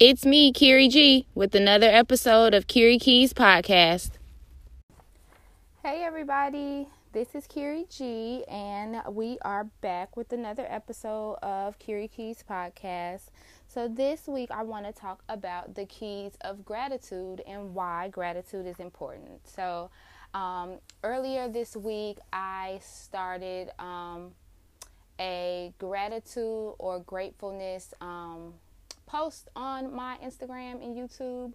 It's me, Kiri G, with another episode of Kiri Keys Podcast. Hey, everybody. This is Kiri G, and we are back with another episode of Kiri Keys Podcast. So, this week I want to talk about the keys of gratitude and why gratitude is important. So, um, earlier this week I started um, a gratitude or gratefulness. Um, post on my Instagram and YouTube,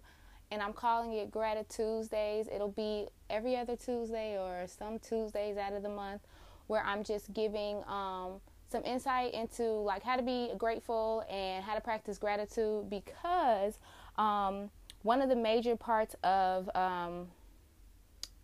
and I'm calling it Gratitude Tuesdays. It'll be every other Tuesday or some Tuesdays out of the month where I'm just giving um, some insight into like how to be grateful and how to practice gratitude because um, one of the major parts of um,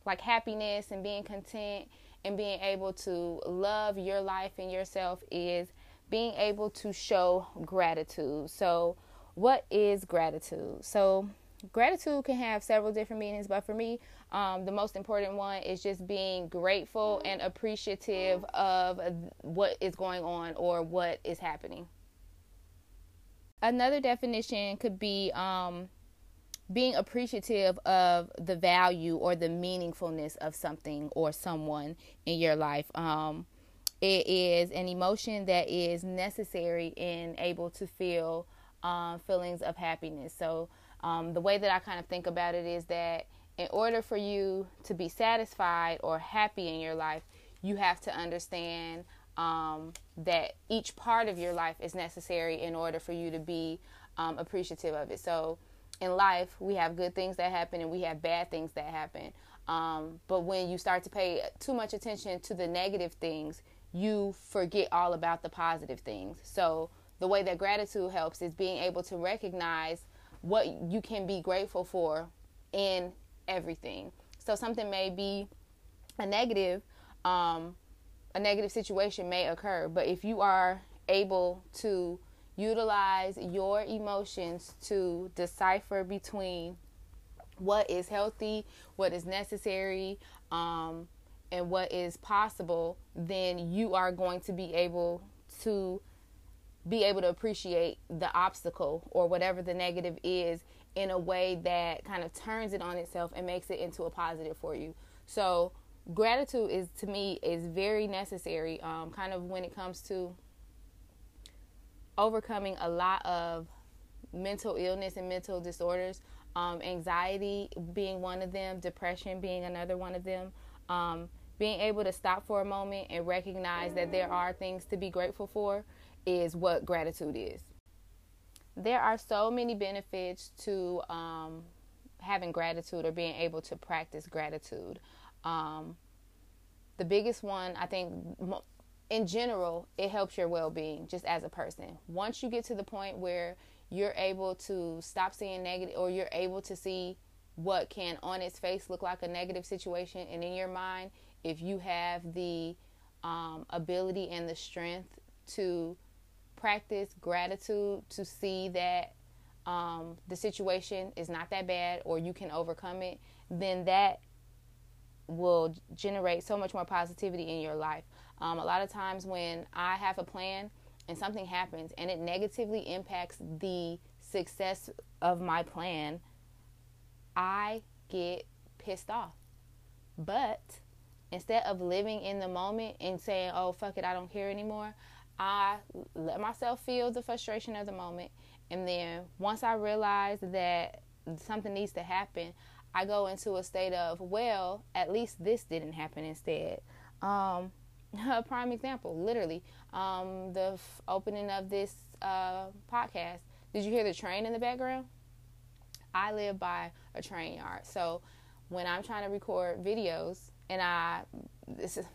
like happiness and being content and being able to love your life and yourself is being able to show gratitude. So, what is gratitude? So, gratitude can have several different meanings, but for me, um, the most important one is just being grateful and appreciative of what is going on or what is happening. Another definition could be um, being appreciative of the value or the meaningfulness of something or someone in your life. Um, it is an emotion that is necessary and able to feel um, feelings of happiness. So, um, the way that I kind of think about it is that in order for you to be satisfied or happy in your life, you have to understand um, that each part of your life is necessary in order for you to be um, appreciative of it. So, in life, we have good things that happen and we have bad things that happen. Um, but when you start to pay too much attention to the negative things, you forget all about the positive things. So the way that gratitude helps is being able to recognize what you can be grateful for in everything. So something may be a negative, um, a negative situation may occur, but if you are able to utilize your emotions to decipher between what is healthy, what is necessary, um, and what is possible, then you are going to be able to be able to appreciate the obstacle or whatever the negative is in a way that kind of turns it on itself and makes it into a positive for you. So gratitude is to me is very necessary um, kind of when it comes to overcoming a lot of mental illness and mental disorders um, anxiety being one of them depression being another one of them um, being able to stop for a moment and recognize that there are things to be grateful for is what gratitude is. There are so many benefits to um, having gratitude or being able to practice gratitude. Um, the biggest one, I think, in general, it helps your well being just as a person. Once you get to the point where you're able to stop seeing negative or you're able to see what can on its face look like a negative situation and in your mind if you have the um, ability and the strength to practice gratitude to see that um, the situation is not that bad or you can overcome it, then that will generate so much more positivity in your life. Um, a lot of times when I have a plan and something happens and it negatively impacts the success of my plan, I get pissed off. But instead of living in the moment and saying, oh, fuck it, I don't care anymore, I let myself feel the frustration of the moment. And then once I realize that something needs to happen, I go into a state of, well, at least this didn't happen instead. Um, a prime example, literally, um, the f- opening of this uh, podcast. Did you hear the train in the background? I live by a train yard. So when I'm trying to record videos, and I this is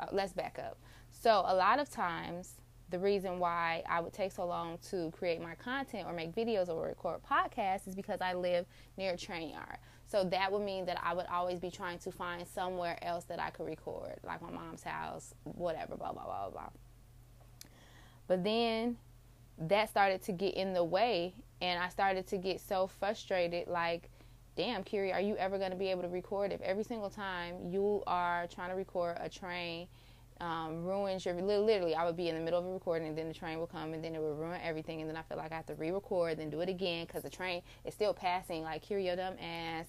uh, let's back up. So a lot of times the reason why I would take so long to create my content or make videos or record podcasts is because I live near a train yard. So that would mean that I would always be trying to find somewhere else that I could record, like my mom's house, whatever, blah, blah, blah, blah. But then that started to get in the way, and I started to get so frustrated like, damn, Kiri, are you ever going to be able to record if every single time you are trying to record a train um, ruins your literally i would be in the middle of a recording and then the train would come and then it would ruin everything and then i feel like i have to re-record then do it again because the train is still passing. Like your dumb ass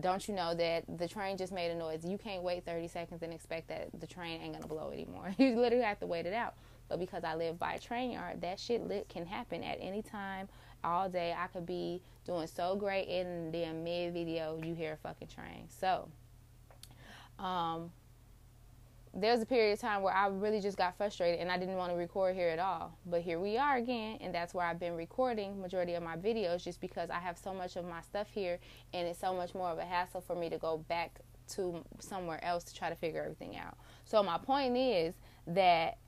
don't you know that the train just made a noise? You can't wait 30 seconds and expect that the train ain't gonna blow anymore. You literally have to wait it out but because i live by a train yard that shit lit can happen at any time all day i could be doing so great in the mid video you hear a fucking train so um there was a period of time where I really just got frustrated and I didn't want to record here at all. But here we are again, and that's where I've been recording majority of my videos just because I have so much of my stuff here and it's so much more of a hassle for me to go back to somewhere else to try to figure everything out. So my point is that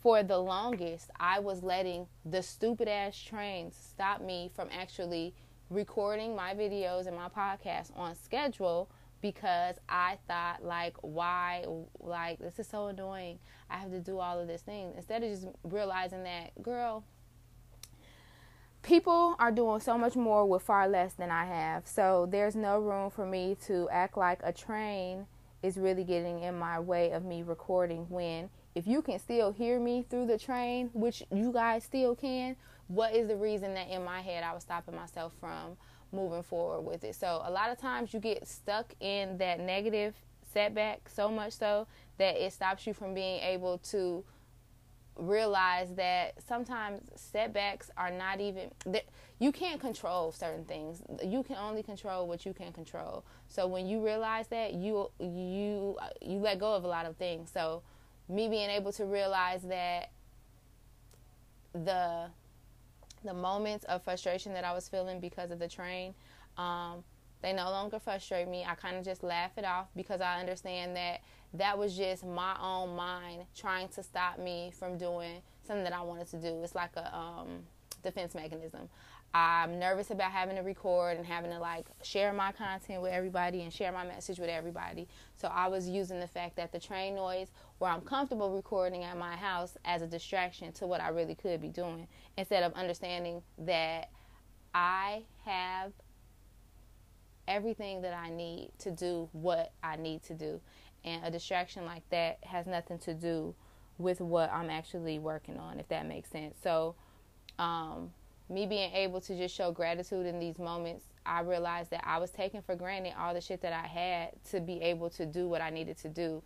for the longest, I was letting the stupid ass trains stop me from actually recording my videos and my podcast on schedule because I thought like why like this is so annoying. I have to do all of this thing instead of just realizing that girl people are doing so much more with far less than I have. So there's no room for me to act like a train is really getting in my way of me recording when if you can still hear me through the train, which you guys still can, what is the reason that in my head I was stopping myself from moving forward with it. So a lot of times you get stuck in that negative setback so much so that it stops you from being able to realize that sometimes setbacks are not even that you can't control certain things. You can only control what you can control. So when you realize that you you you let go of a lot of things. So me being able to realize that the the moments of frustration that I was feeling because of the train, um, they no longer frustrate me. I kind of just laugh it off because I understand that that was just my own mind trying to stop me from doing something that I wanted to do. It's like a um, defense mechanism. I'm nervous about having to record and having to like share my content with everybody and share my message with everybody. So I was using the fact that the train noise, where I'm comfortable recording at my house, as a distraction to what I really could be doing, instead of understanding that I have everything that I need to do what I need to do. And a distraction like that has nothing to do with what I'm actually working on, if that makes sense. So, um, me being able to just show gratitude in these moments, I realized that I was taking for granted all the shit that I had to be able to do what I needed to do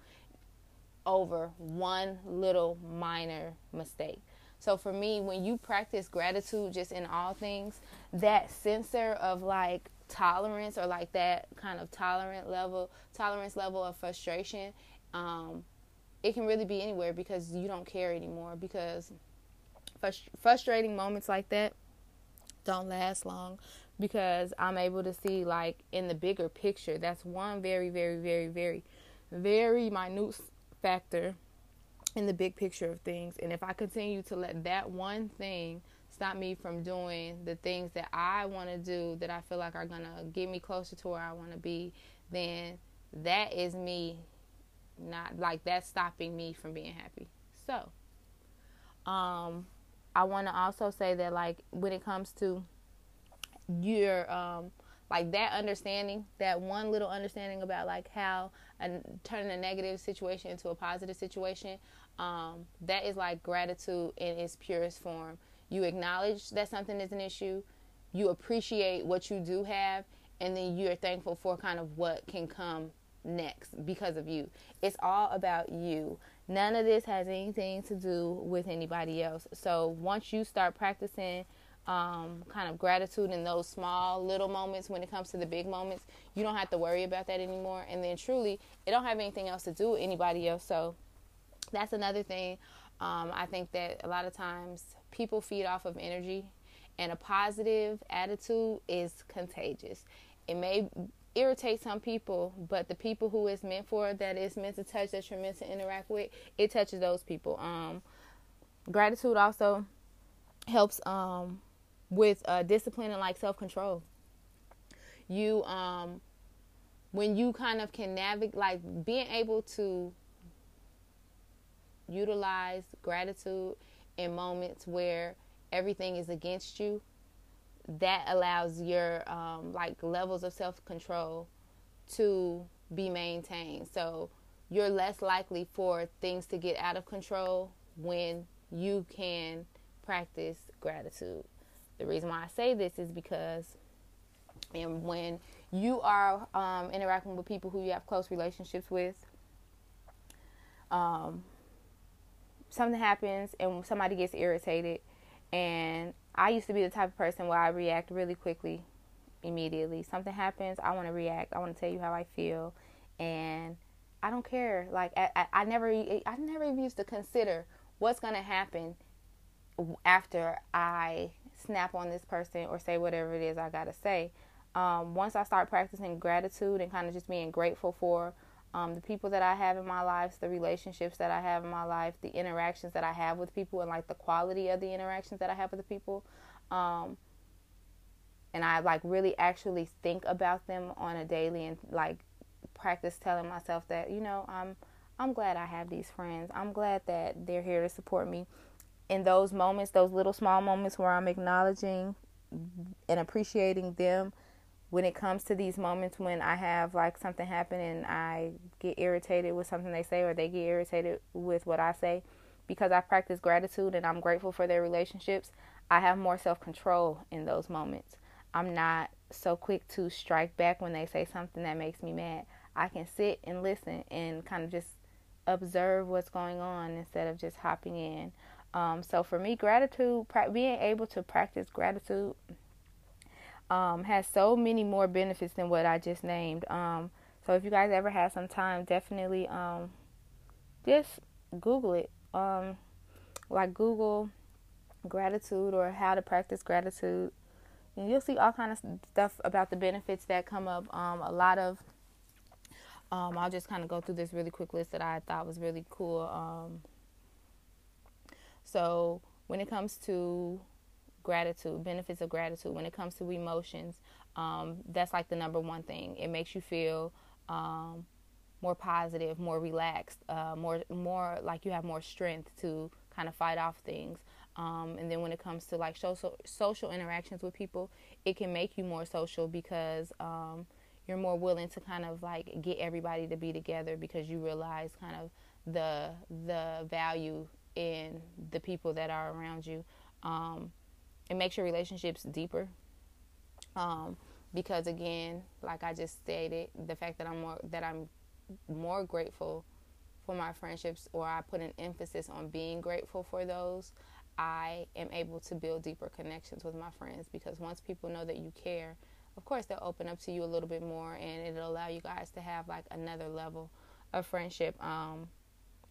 over one little minor mistake. So for me, when you practice gratitude just in all things, that sensor of like tolerance or like that kind of tolerant level, tolerance level of frustration, um, it can really be anywhere because you don't care anymore. Because frust- frustrating moments like that don't last long because I'm able to see like in the bigger picture. That's one very, very, very, very, very minute factor in the big picture of things. And if I continue to let that one thing stop me from doing the things that I want to do that I feel like are going to get me closer to where I want to be, then that is me not like that's stopping me from being happy. So, um I want to also say that like when it comes to your um like that understanding, that one little understanding about like how turning a negative situation into a positive situation, um, that is like gratitude in its purest form. You acknowledge that something is an issue, you appreciate what you do have, and then you're thankful for kind of what can come next because of you. It's all about you. None of this has anything to do with anybody else. So once you start practicing um, kind of gratitude in those small little moments when it comes to the big moments, you don't have to worry about that anymore. And then truly, it don't have anything else to do with anybody else. So that's another thing. Um, I think that a lot of times people feed off of energy, and a positive attitude is contagious. It may irritate some people, but the people who it's meant for, that it's meant to touch, that you're meant to interact with, it touches those people. Um, gratitude also helps um, with uh, discipline and like self control. You, um, when you kind of can navigate, like being able to utilize gratitude in moments where everything is against you that allows your um, like levels of self control to be maintained. So you're less likely for things to get out of control when you can practice gratitude. The reason why I say this is because and when you are um, interacting with people who you have close relationships with, um, something happens and somebody gets irritated. And I used to be the type of person where I react really quickly, immediately. Something happens, I want to react. I want to tell you how I feel, and I don't care. Like I, I, I never, I never even used to consider what's gonna happen after I snap on this person or say whatever it is I gotta say. Um, once I start practicing gratitude and kind of just being grateful for um, the people that I have in my life, the relationships that I have in my life, the interactions that I have with people, and like the quality of the interactions that I have with the people. Um, and I like really actually think about them on a daily and like practice telling myself that you know I'm I'm glad I have these friends. I'm glad that they're here to support me in those moments, those little small moments where I'm acknowledging and appreciating them when it comes to these moments when I have like something happen and I get irritated with something they say or they get irritated with what I say because I practice gratitude and I'm grateful for their relationships, I have more self control in those moments. I'm not so quick to strike back when they say something that makes me mad. I can sit and listen and kind of just observe what's going on instead of just hopping in. Um, so for me, gratitude, being able to practice gratitude, um, has so many more benefits than what I just named. Um, so if you guys ever have some time, definitely um, just Google it. Um, like Google gratitude or how to practice gratitude. And you'll see all kind of stuff about the benefits that come up. Um, a lot of um, I'll just kind of go through this really quick list that I thought was really cool. So when it comes to gratitude, benefits of gratitude, when it comes to emotions, um, that's like the number one thing. It makes you feel um, more positive, more relaxed, uh, more more like you have more strength to kind of fight off things. Um, and then when it comes to like social social interactions with people, it can make you more social because um, you're more willing to kind of like get everybody to be together because you realize kind of the the value in the people that are around you. Um, it makes your relationships deeper. Um, because again, like I just stated, the fact that I'm more that I'm more grateful for my friendships, or I put an emphasis on being grateful for those, I am able to build deeper connections with my friends. Because once people know that you care, of course they'll open up to you a little bit more, and it'll allow you guys to have like another level of friendship. Um,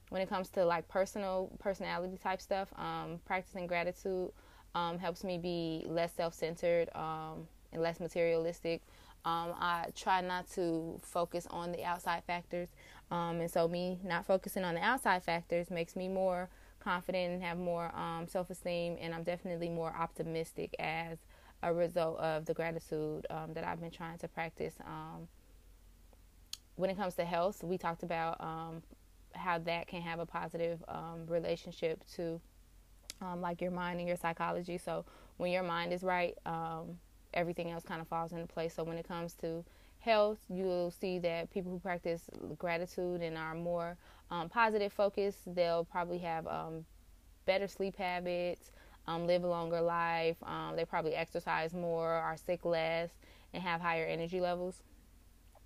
when it comes to like personal personality type stuff, um, practicing gratitude um, helps me be less self-centered um, and less materialistic. Um, I try not to focus on the outside factors, um, and so me not focusing on the outside factors makes me more confident and have more um, self-esteem, and I'm definitely more optimistic as a result of the gratitude that I've been trying to practice. When it comes to health, we talked about um, how that can have a positive um, relationship to um, like your mind and your psychology. So when your mind is right, um, everything else kind of falls into place. So when it comes to health, you'll see that people who practice gratitude and are more um, positive focused, they'll probably have um, better sleep habits, um, live a longer life. they probably exercise more, are sick less, and have higher energy levels.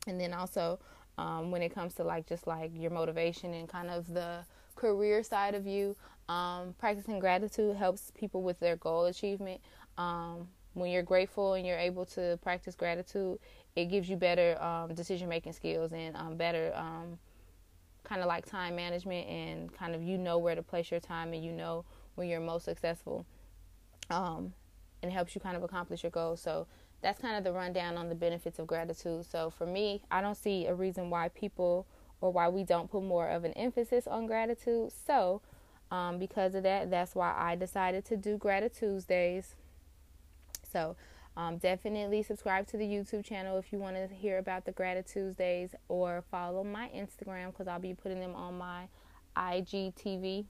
And then also um, when it comes to like just like your motivation and kind of the career side of you. Um, practicing gratitude helps people with their goal achievement. Um, when you're grateful and you're able to practice gratitude, it gives you better um, decision making skills and um, better um, kind of like time management and kind of you know where to place your time and you know when you're most successful. Um, and it helps you kind of accomplish your goals. So that's kind of the rundown on the benefits of gratitude. So for me, I don't see a reason why people or why we don't put more of an emphasis on gratitude. So um, because of that, that's why I decided to do Gratitude Days. So um, definitely subscribe to the YouTube channel if you want to hear about the Gratitude Days or follow my Instagram because I'll be putting them on my IGTV.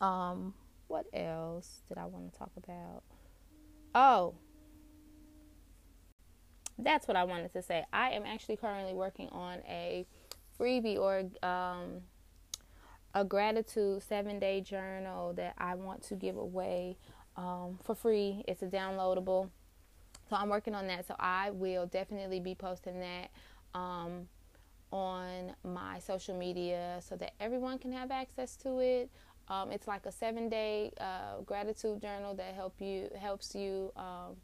Um, what else did I want to talk about? Oh, that's what I wanted to say. I am actually currently working on a freebie or um, a gratitude seven day journal that I want to give away um, for free. It's a downloadable. So I'm working on that. So I will definitely be posting that um, on my social media so that everyone can have access to it. Um, it's like a seven day uh, gratitude journal that help you helps you um,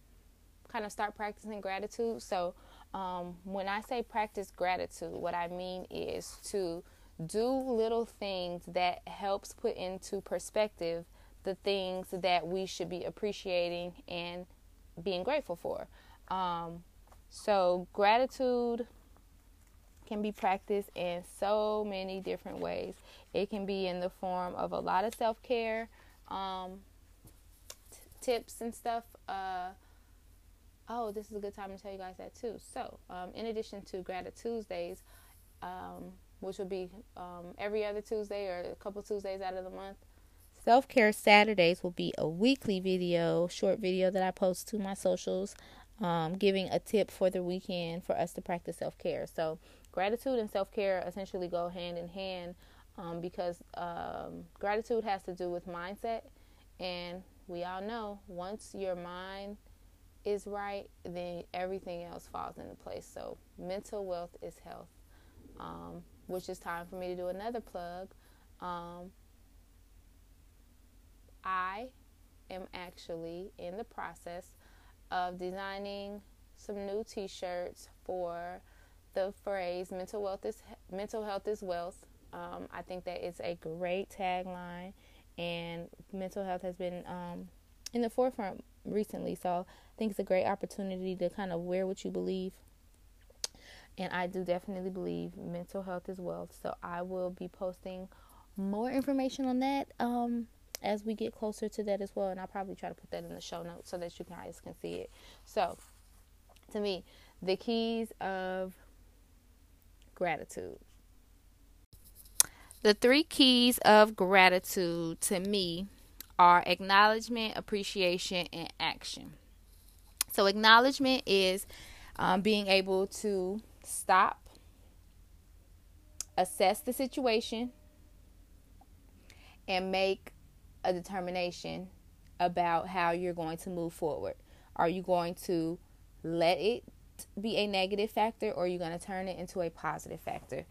kind of start practicing gratitude. So um, when I say practice gratitude, what I mean is to do little things that helps put into perspective the things that we should be appreciating and being grateful for. Um, so gratitude can be practiced in so many different ways. It can be in the form of a lot of self care um, t- tips and stuff. Uh, oh, this is a good time to tell you guys that too. So, um, in addition to Gratitude Tuesdays, um, which will be um, every other Tuesday or a couple Tuesdays out of the month, Self Care Saturdays will be a weekly video, short video that I post to my socials, um, giving a tip for the weekend for us to practice self care. So, gratitude and self care essentially go hand in hand um, because um, gratitude has to do with mindset. And we all know once your mind is right, then everything else falls into place. So, mental wealth is health, um, which is time for me to do another plug. Um, I am actually in the process of designing some new t-shirts for the phrase mental wealth is mental health is wealth. Um, I think that is a great tagline, and mental health has been um, in the forefront recently. So I think it's a great opportunity to kind of wear what you believe. And I do definitely believe mental health is wealth. So I will be posting more information on that um, as we get closer to that as well. And I'll probably try to put that in the show notes so that you guys can see it. So, to me, the keys of gratitude. The three keys of gratitude to me are acknowledgement, appreciation, and action. So, acknowledgement is um, being able to stop, assess the situation, and make a determination about how you're going to move forward. Are you going to let it be a negative factor or are you going to turn it into a positive factor?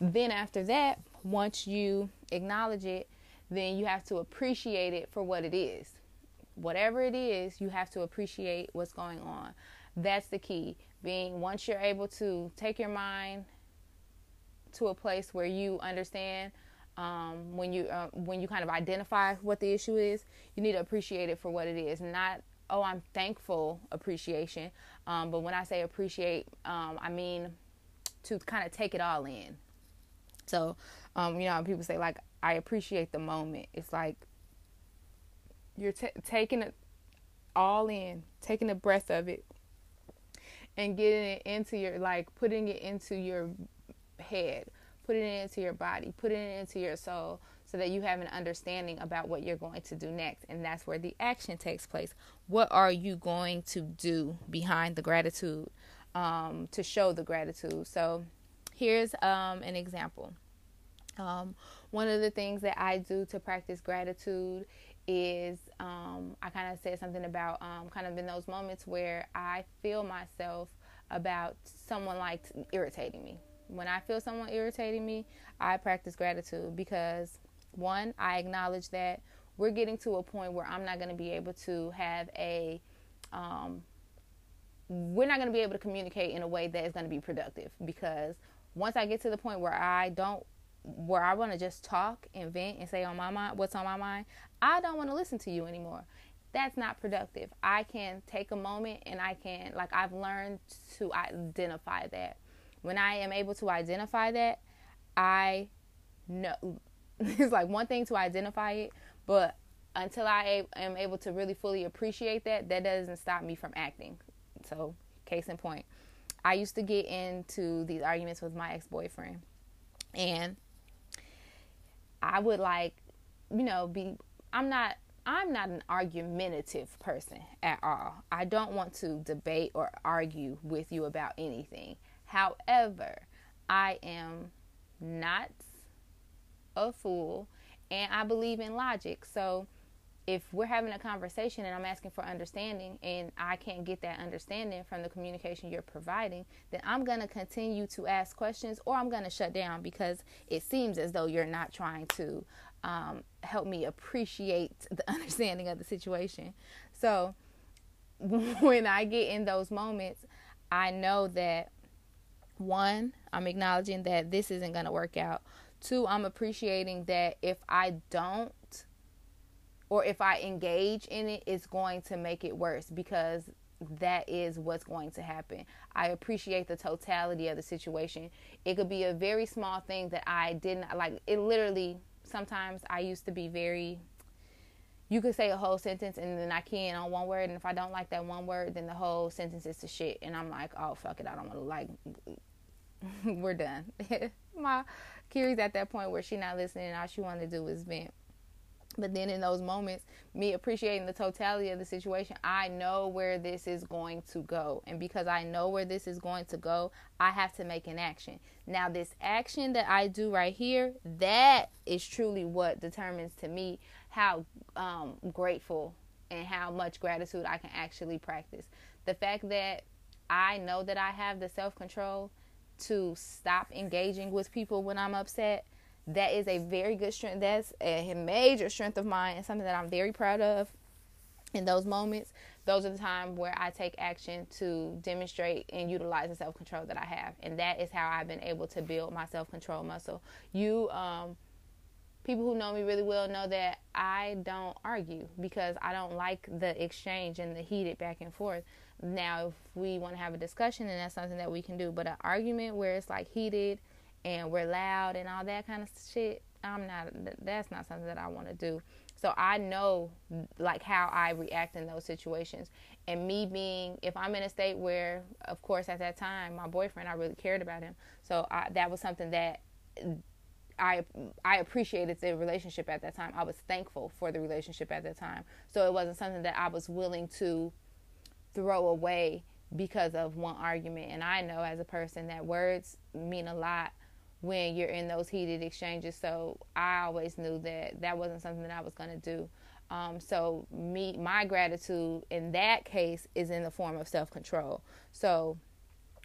Then, after that, once you acknowledge it, then you have to appreciate it for what it is. Whatever it is, you have to appreciate what's going on. That's the key. Being once you're able to take your mind to a place where you understand um, when you uh, when you kind of identify what the issue is, you need to appreciate it for what it is, not oh I'm thankful appreciation. Um, but when I say appreciate, um, I mean to kind of take it all in. So um, you know people say like I appreciate the moment. It's like you're t- taking it all in, taking a breath of it, and getting it into your like putting it into your head putting it into your body, putting it into your soul so that you have an understanding about what you're going to do next. And that's where the action takes place. What are you going to do behind the gratitude um, to show the gratitude? So here's um, an example. Um, one of the things that I do to practice gratitude is um, I kind of said something about um, kind of in those moments where I feel myself about someone like irritating me. When I feel someone irritating me, I practice gratitude because one, I acknowledge that we're getting to a point where I'm not going to be able to have a, um, we're not going to be able to communicate in a way that is going to be productive because once I get to the point where I don't, where I want to just talk and vent and say on my mind what's on my mind, I don't want to listen to you anymore. That's not productive. I can take a moment and I can, like, I've learned to identify that when I am able to identify that, I know it's like one thing to identify it, but until I am able to really fully appreciate that, that doesn't stop me from acting. So, case in point, I used to get into these arguments with my ex boyfriend, and I would like, you know, be, I'm not. I'm not an argumentative person at all. I don't want to debate or argue with you about anything. However, I am not a fool and I believe in logic. So if we're having a conversation and I'm asking for understanding and I can't get that understanding from the communication you're providing, then I'm going to continue to ask questions or I'm going to shut down because it seems as though you're not trying to um, help me appreciate the understanding of the situation. So when I get in those moments, I know that one, I'm acknowledging that this isn't going to work out. Two, I'm appreciating that if I don't or if I engage in it, it's going to make it worse because that is what's going to happen. I appreciate the totality of the situation. It could be a very small thing that I didn't like. It literally, sometimes I used to be very, you could say a whole sentence and then I can on one word. And if I don't like that one word, then the whole sentence is to shit. And I'm like, oh, fuck it. I don't want to like, we're done. My Kiri's at that point where she not listening. All she wanted to do was vent. But then in those moments, me appreciating the totality of the situation, I know where this is going to go. And because I know where this is going to go, I have to make an action. Now, this action that I do right here, that is truly what determines to me how um, grateful and how much gratitude I can actually practice. The fact that I know that I have the self control to stop engaging with people when I'm upset that is a very good strength. That's a major strength of mine and something that I'm very proud of in those moments. Those are the times where I take action to demonstrate and utilize the self control that I have. And that is how I've been able to build my self control muscle. You, um, people who know me really well know that I don't argue because I don't like the exchange and the heated back and forth. Now, if we want to have a discussion, then that's something that we can do. But an argument where it's like heated, and we're loud and all that kind of shit, I'm not, that's not something that I want to do. So I know like how I react in those situations. And me being, if I'm in a state where, of course, at that time, my boyfriend, I really cared about him. So I, that was something that I I appreciated the relationship at that time. I was thankful for the relationship at that time. So it wasn't something that I was willing to throw away because of one argument. And I know as a person that words mean a lot when you're in those heated exchanges. So I always knew that that wasn't something that I was going to do. Um, so me, my gratitude in that case is in the form of self control. So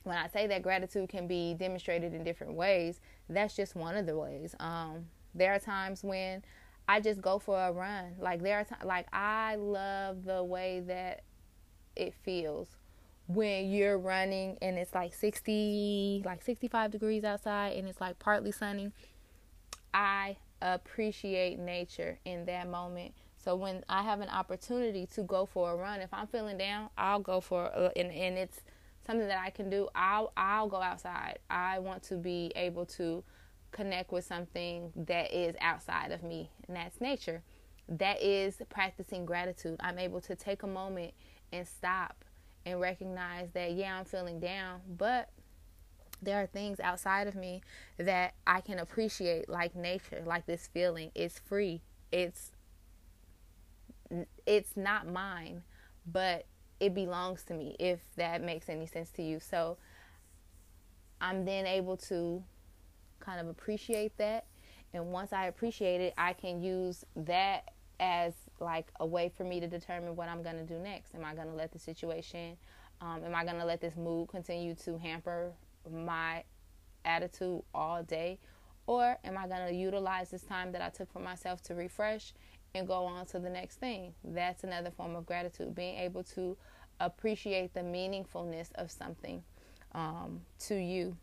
when I say that gratitude can be demonstrated in different ways, that's just one of the ways. Um, there are times when I just go for a run. Like there are times, like I love the way that it feels when you're running and it's like 60 like 65 degrees outside and it's like partly sunny i appreciate nature in that moment. So when i have an opportunity to go for a run if i'm feeling down i'll go for a, and, and it's something that i can do i'll i'll go outside. I want to be able to connect with something that is outside of me and that's nature. That is practicing gratitude. I'm able to take a moment and stop and recognize that, yeah, I'm feeling down, but there are things outside of me that I can appreciate, like nature, like this feeling. It's free. It's it's not mine, but it belongs to me. If that makes any sense to you, so I'm then able to kind of appreciate that, and once I appreciate it, I can use that as like a way for me to determine what I'm going to do next. Am I going to let the situation, um, am I going to let this mood continue to hamper my attitude all day? Or am I going to utilize this time that I took for myself to refresh and go on to the next thing? That's another form of gratitude, being able to appreciate the meaningfulness of something um, to you.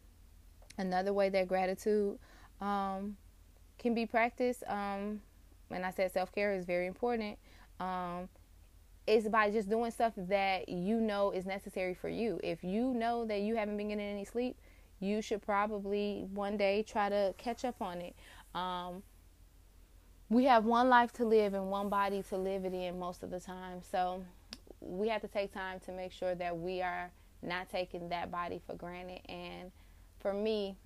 Another way that gratitude um, can be practiced um, and I said self care is very important. Um, is by just doing stuff that you know is necessary for you. If you know that you haven't been getting any sleep, you should probably one day try to catch up on it. Um, we have one life to live and one body to live it in most of the time. So we have to take time to make sure that we are not taking that body for granted. And for me,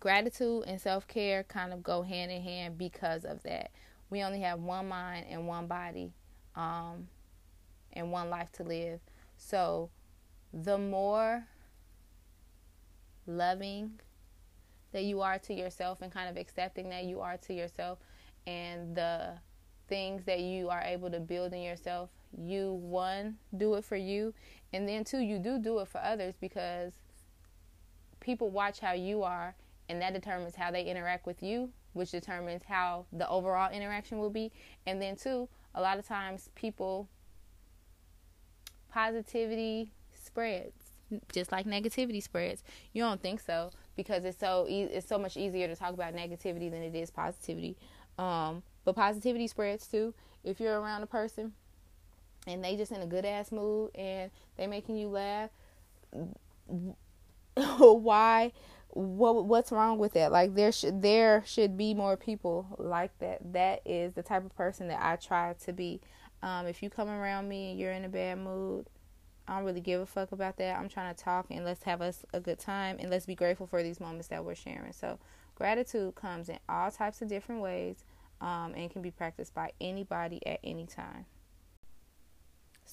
gratitude and self care kind of go hand in hand because of that. We only have one mind and one body, um, and one life to live. So, the more loving that you are to yourself and kind of accepting that you are to yourself and the things that you are able to build in yourself you one do it for you and then two you do do it for others because people watch how you are and that determines how they interact with you which determines how the overall interaction will be. And then two a lot of times people positivity spreads just like negativity spreads. You don't think so because it's so e- it's so much easier to talk about negativity than it is positivity. Um, but positivity spreads too. If you're around a person and they just in a good ass mood and they making you laugh why what what's wrong with that? Like there should there should be more people like that. That is the type of person that i try to be. Um, if you come around me and you're in a bad mood i don't really give a fuck about that. I'm trying to talk and let's have us a good time and let's be grateful for these moments that we're sharing. So gratitude comes in all types of different ways um, and can be practiced by anybody at any time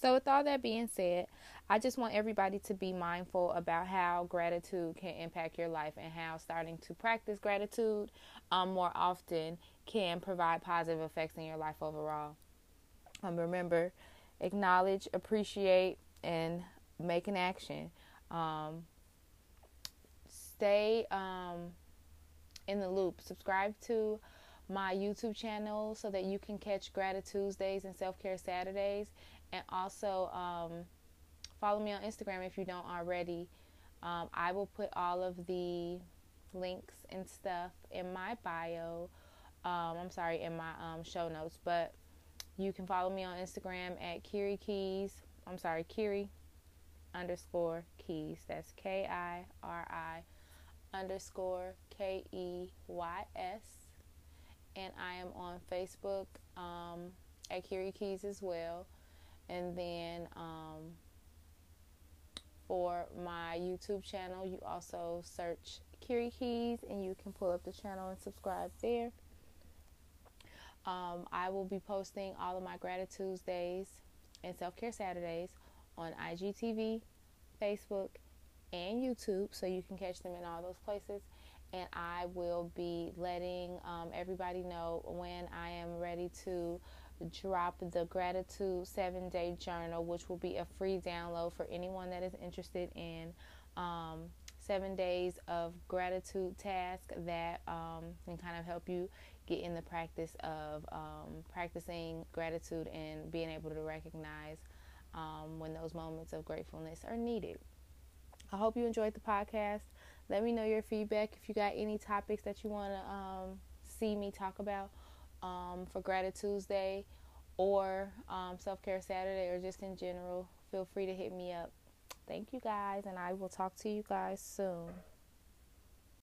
so, with all that being said, I just want everybody to be mindful about how gratitude can impact your life and how starting to practice gratitude um, more often can provide positive effects in your life overall. Um, remember, acknowledge, appreciate, and make an action. Um, stay um, in the loop. Subscribe to my YouTube channel so that you can catch Gratitude Tuesdays and Self Care Saturdays and also um, follow me on Instagram if you don't already. Um, I will put all of the links and stuff in my bio. Um, I'm sorry, in my um, show notes, but you can follow me on Instagram at Kiri Keys. I'm sorry, Kiri underscore Keys. That's K I R I underscore K E Y S. And I am on Facebook um, at Kiri Keys as well. And then um, for my YouTube channel, you also search Kiri Keys and you can pull up the channel and subscribe there. Um, I will be posting all of my gratitude days and self care Saturdays on IGTV, Facebook, and YouTube, so you can catch them in all those places. And I will be letting um, everybody know when I am ready to drop the gratitude seven day journal, which will be a free download for anyone that is interested in um, seven days of gratitude task that um, can kind of help you get in the practice of um, practicing gratitude and being able to recognize um, when those moments of gratefulness are needed. I hope you enjoyed the podcast. Let me know your feedback if you got any topics that you want to um, see me talk about um, for Gratitude Tuesday or um, Self Care Saturday or just in general, feel free to hit me up. Thank you guys, and I will talk to you guys soon.